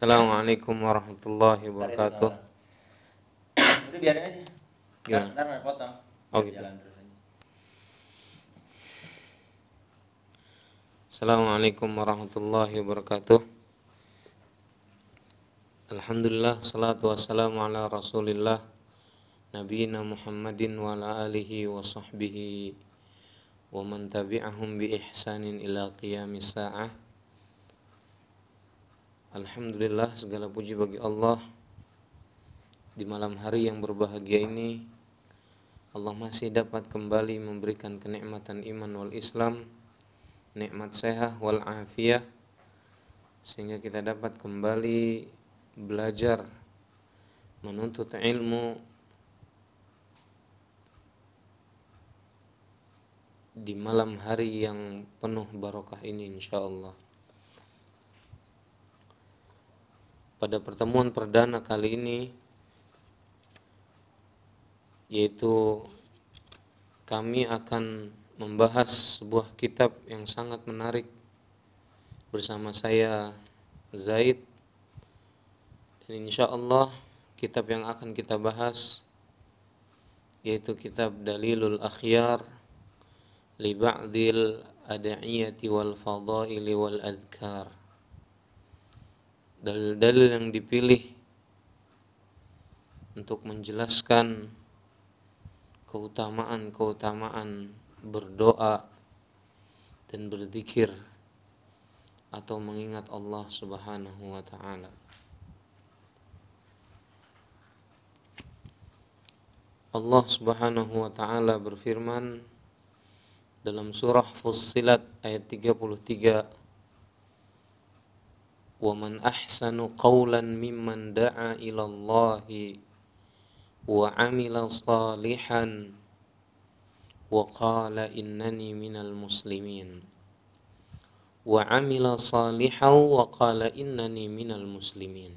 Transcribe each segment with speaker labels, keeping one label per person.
Speaker 1: Assalamualaikum warahmatullahi wabarakatuh.
Speaker 2: Itu biarin aja.
Speaker 1: Gimana?
Speaker 2: Ntar, ntar potong.
Speaker 1: Oh,
Speaker 2: Biar
Speaker 1: gitu.
Speaker 2: Jalan terus aja.
Speaker 1: Assalamualaikum warahmatullahi wabarakatuh. Alhamdulillah salatu wassalamu ala Rasulillah nabiyina Muhammadin wa ala alihi wa sahbihi wa man tabi'ahum bi ihsanin ila qiyamis sa'ah. Alhamdulillah segala puji bagi Allah di malam hari yang berbahagia ini Allah masih dapat kembali memberikan kenikmatan iman wal Islam, nikmat sehat wal afiyah sehingga kita dapat kembali belajar menuntut ilmu di malam hari yang penuh barokah ini insyaallah. Pada pertemuan perdana kali ini yaitu kami akan membahas sebuah kitab yang sangat menarik bersama saya Zaid. Dan insya Allah kitab yang akan kita bahas yaitu kitab Dalilul Akhyar li ba'dil wal fadaili wal adhkar dalil-dalil yang dipilih untuk menjelaskan keutamaan-keutamaan berdoa dan berzikir atau mengingat Allah Subhanahu wa taala. Allah Subhanahu wa taala berfirman dalam surah Fussilat ayat 33 Da'a ila Allah wa 'amila salihan wa qala innani minal muslimin wa 'amila salihan wa qala innani minal muslimin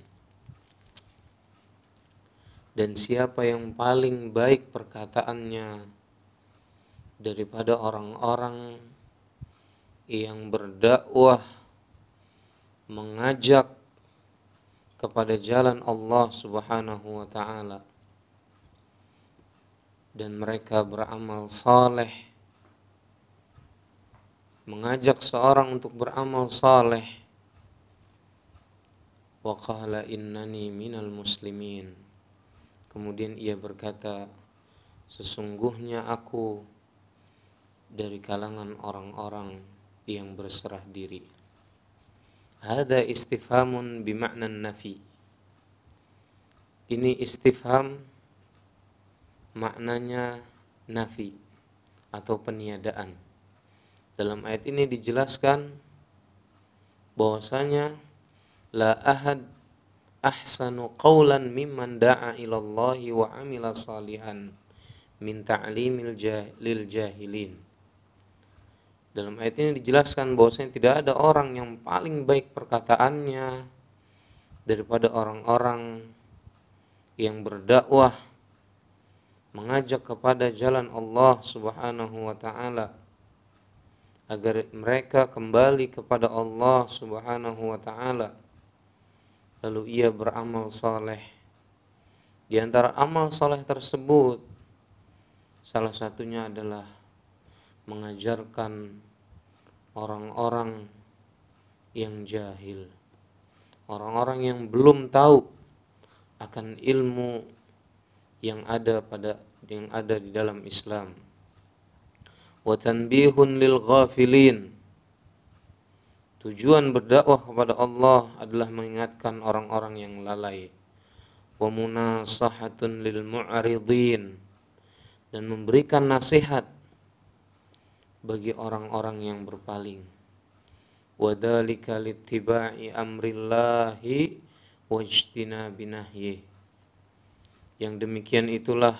Speaker 1: dan siapa yang paling baik perkataannya daripada orang-orang yang berdakwah mengajak kepada jalan Allah Subhanahu wa taala dan mereka beramal saleh. Mengajak seorang untuk beramal saleh. Wa qala innani minal muslimin. Kemudian ia berkata sesungguhnya aku dari kalangan orang-orang yang berserah diri. Hada istifhamun bimakna nafi. Ini istifham maknanya nafi atau peniadaan. Dalam ayat ini dijelaskan bahwasanya la ahad ahsanu qawlan mimman da'a ilallahi wa amila salihan min ta'limil lil jahilin dalam ayat ini dijelaskan bahwasanya tidak ada orang yang paling baik perkataannya daripada orang-orang yang berdakwah mengajak kepada jalan Allah Subhanahu wa taala agar mereka kembali kepada Allah Subhanahu wa taala. Lalu ia beramal saleh di antara amal saleh tersebut salah satunya adalah mengajarkan orang-orang yang jahil, orang-orang yang belum tahu akan ilmu yang ada pada yang ada di dalam Islam. Wa tanbihun lil ghafilin. Tujuan berdakwah kepada Allah adalah mengingatkan orang-orang yang lalai. Wa munasahatun lil mu'aridin dan memberikan nasihat bagi orang-orang yang berpaling. Wadhalika littiba'i amrillahi wajtina binahyi. Yang demikian itulah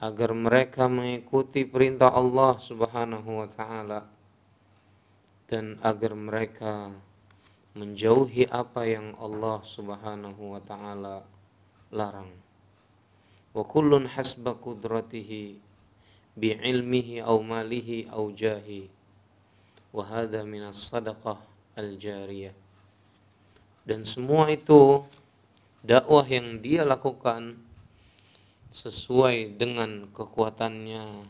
Speaker 1: agar mereka mengikuti perintah Allah Subhanahu wa taala dan agar mereka menjauhi apa yang Allah Subhanahu wa taala larang. Wa kullun hasba qudratihi bi'ilmihi aw malihi aw jahi. Wa hadha min sadaqah al jariyah dan semua itu dakwah yang dia lakukan sesuai dengan kekuatannya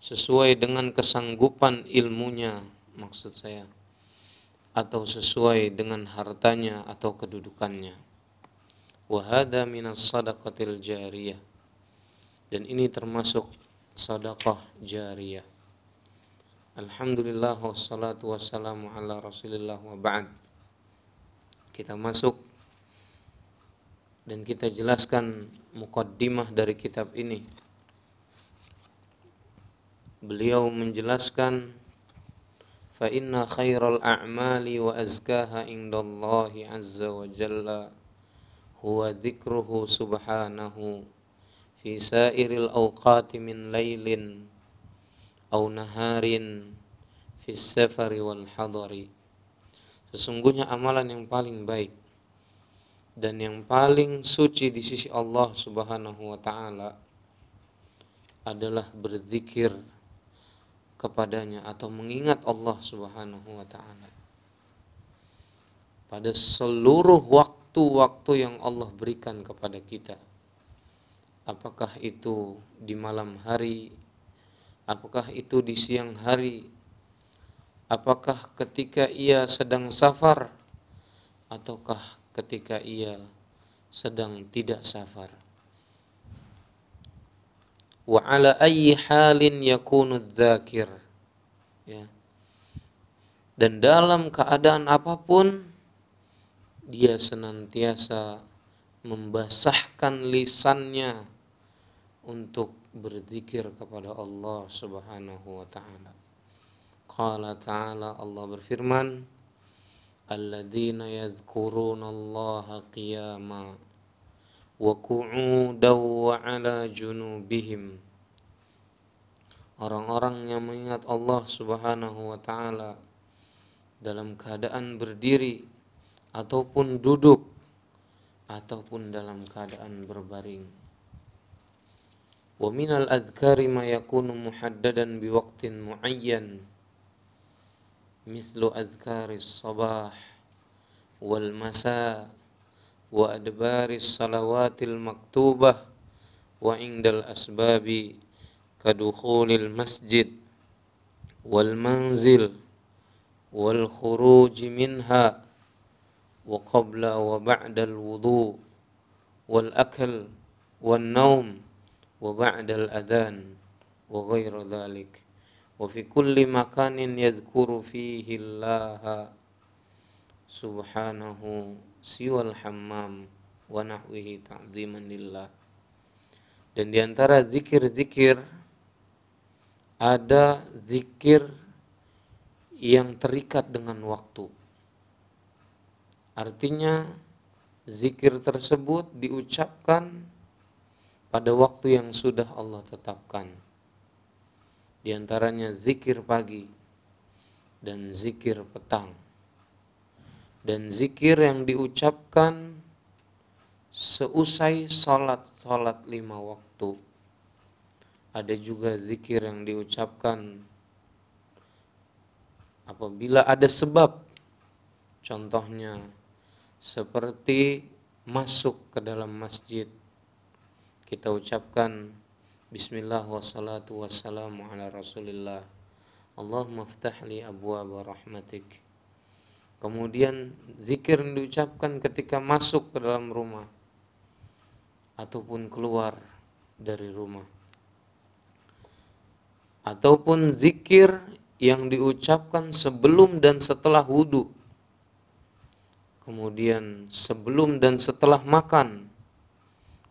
Speaker 1: sesuai dengan kesanggupan ilmunya maksud saya atau sesuai dengan hartanya atau kedudukannya. Wahada minas sadaqatil jariyah. Dan ini termasuk sedekah jariyah. Alhamdulillah wassalatu wassalamu ala Rasulillah wa ba'd. Kita masuk dan kita jelaskan mukaddimah dari kitab ini. Beliau menjelaskan fa inna khairal a'mali wa azkaha indallahi azza wa jalla huwa dzikruhu subhanahu fi sairil awqati min lailin aw naharin fi safari wal sesungguhnya amalan yang paling baik dan yang paling suci di sisi Allah Subhanahu wa taala adalah berzikir kepadanya atau mengingat Allah Subhanahu wa taala. Pada seluruh waktu-waktu yang Allah berikan kepada kita apakah itu di malam hari, apakah itu di siang hari, apakah ketika ia sedang safar, ataukah ketika ia sedang tidak safar. Wa ala ayyi halin yakunu dzakir. Ya. Dan dalam keadaan apa pun dia senantiasa membasahkan lisannya untuk berzikir kepada Allah Subhanahu wa taala. Qala ta'ala Allah berfirman alladzina yadhkuruna Allah qiyama wa qu'udan wa 'ala junubihim Orang-orang yang mengingat Allah Subhanahu wa taala dalam keadaan berdiri ataupun duduk ataupun dalam keadaan berbaring wa minal adhkari ma yakunu muhaddadan biwaqtin muayyan. Mislu adhkari sabah wal masa wa adbari salawatil maktubah wa indal asbabi kadukhulil masjid wal manzil wal khuruj minha wa qabla wa ba'da al wudu wal akal wan naum وبعد الأذان وغير ذلك وفي كل مكان يذكر فيه الله سبحانه سوى الحمام ونحوه تعظيما لله dan diantara zikir-zikir ada zikir yang terikat dengan waktu artinya zikir tersebut diucapkan pada waktu yang sudah Allah tetapkan. Di antaranya zikir pagi dan zikir petang. Dan zikir yang diucapkan seusai salat-salat lima waktu. Ada juga zikir yang diucapkan apabila ada sebab. Contohnya seperti masuk ke dalam masjid kita ucapkan Bismillah wassalatu wassalamu ala rasulillah. Allahumma ftah li abwaaba rahmatik. Kemudian zikir yang diucapkan ketika masuk ke dalam rumah Ataupun keluar dari rumah. Ataupun zikir yang diucapkan sebelum dan setelah wudhu Kemudian sebelum dan setelah makan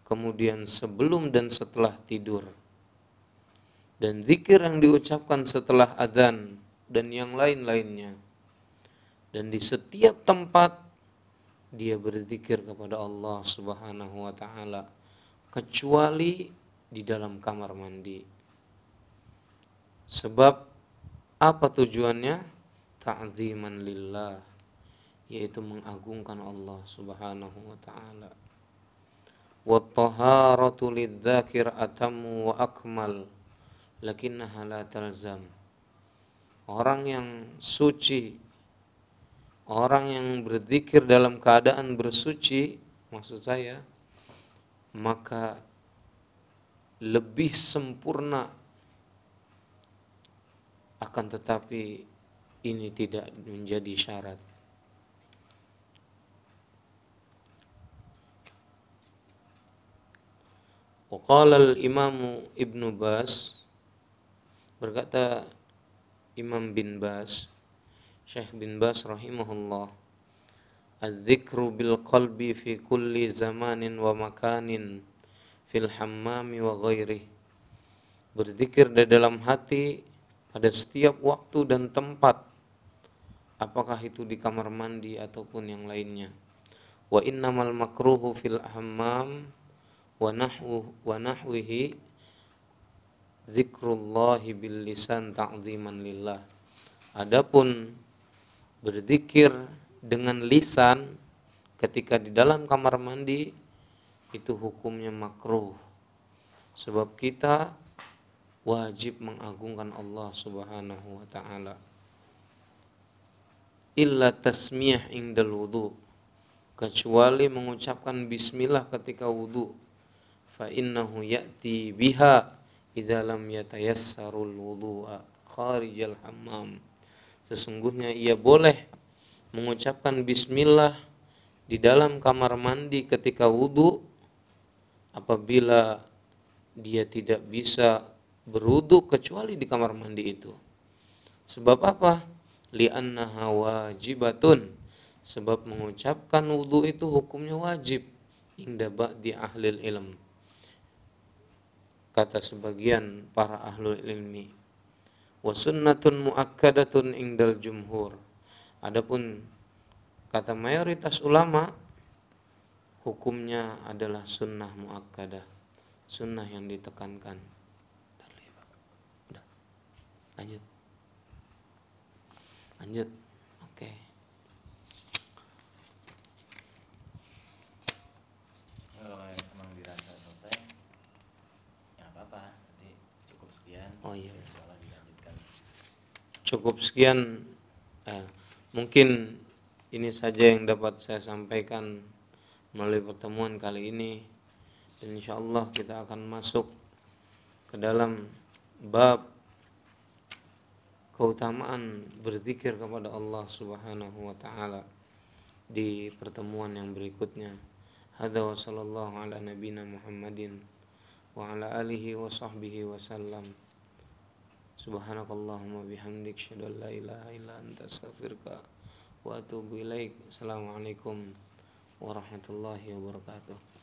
Speaker 1: kemudian sebelum dan setelah tidur. Dan zikir yang diucapkan setelah adzan dan yang lain-lainnya. Dan di setiap tempat dia berzikir kepada Allah Subhanahu wa taala kecuali di dalam kamar mandi. Sebab apa tujuannya? Ta'ziman lillah yaitu mengagungkan Allah Subhanahu wa taala والطهارة للذاكر أتم وأكمل لكنها لا تلزم orang yang suci orang yang berzikir dalam keadaan bersuci maksud saya maka lebih sempurna akan tetapi ini tidak menjadi syarat Waqala al-Imam Ibnu Bas berkata Imam bin Bas Syekh bin Bas rahimahullah Al-dzikru bil qalbi fi kulli zamanin wa makanin fil hammami wa ghairih. Berzikir di dalam hati pada setiap waktu dan tempat apakah itu di kamar mandi ataupun yang lainnya. Wa innamal makruhu fil hammam wa nahwu wa nahwihi zikrullahi bil lillah. Adapun berzikir dengan lisan ketika di dalam kamar mandi itu hukumnya makruh. Sebab kita wajib mengagungkan Allah Subhanahu wa taala. Illa tasmiyah indal wudu. Kecuali mengucapkan bismillah ketika wudu fa innahu ya'ti biha idza lam yatayassarul wudu'a kharijal sesungguhnya ia boleh mengucapkan bismillah di dalam kamar mandi ketika wudu apabila dia tidak bisa berwudu kecuali di kamar mandi itu. Sebab apa? Li'annaha wajibatun. Sebab mengucapkan wudu itu hukumnya wajib inda ba'di ahli ilm kata sebagian para ahlul ilmi. Wa sunnatun muakkadatun indal jumhur. Adapun kata mayoritas ulama hukumnya adalah sunnah muakkadah. Sunnah yang ditekankan. Lanjut. Lanjut oh iya. Cukup sekian. Eh, mungkin ini saja yang dapat saya sampaikan melalui pertemuan kali ini. Dan insya Allah kita akan masuk ke dalam bab keutamaan berzikir kepada Allah Subhanahu wa taala di pertemuan yang berikutnya. Hadza wa sallallahu ala Muhammadin wa ala alihi wa sahbihi wasallam. Subhanakallahumma bihamdik syadu la ilaha illa anta astaghfiruka wa atubu ilaik. Assalamualaikum warahmatullahi wabarakatuh.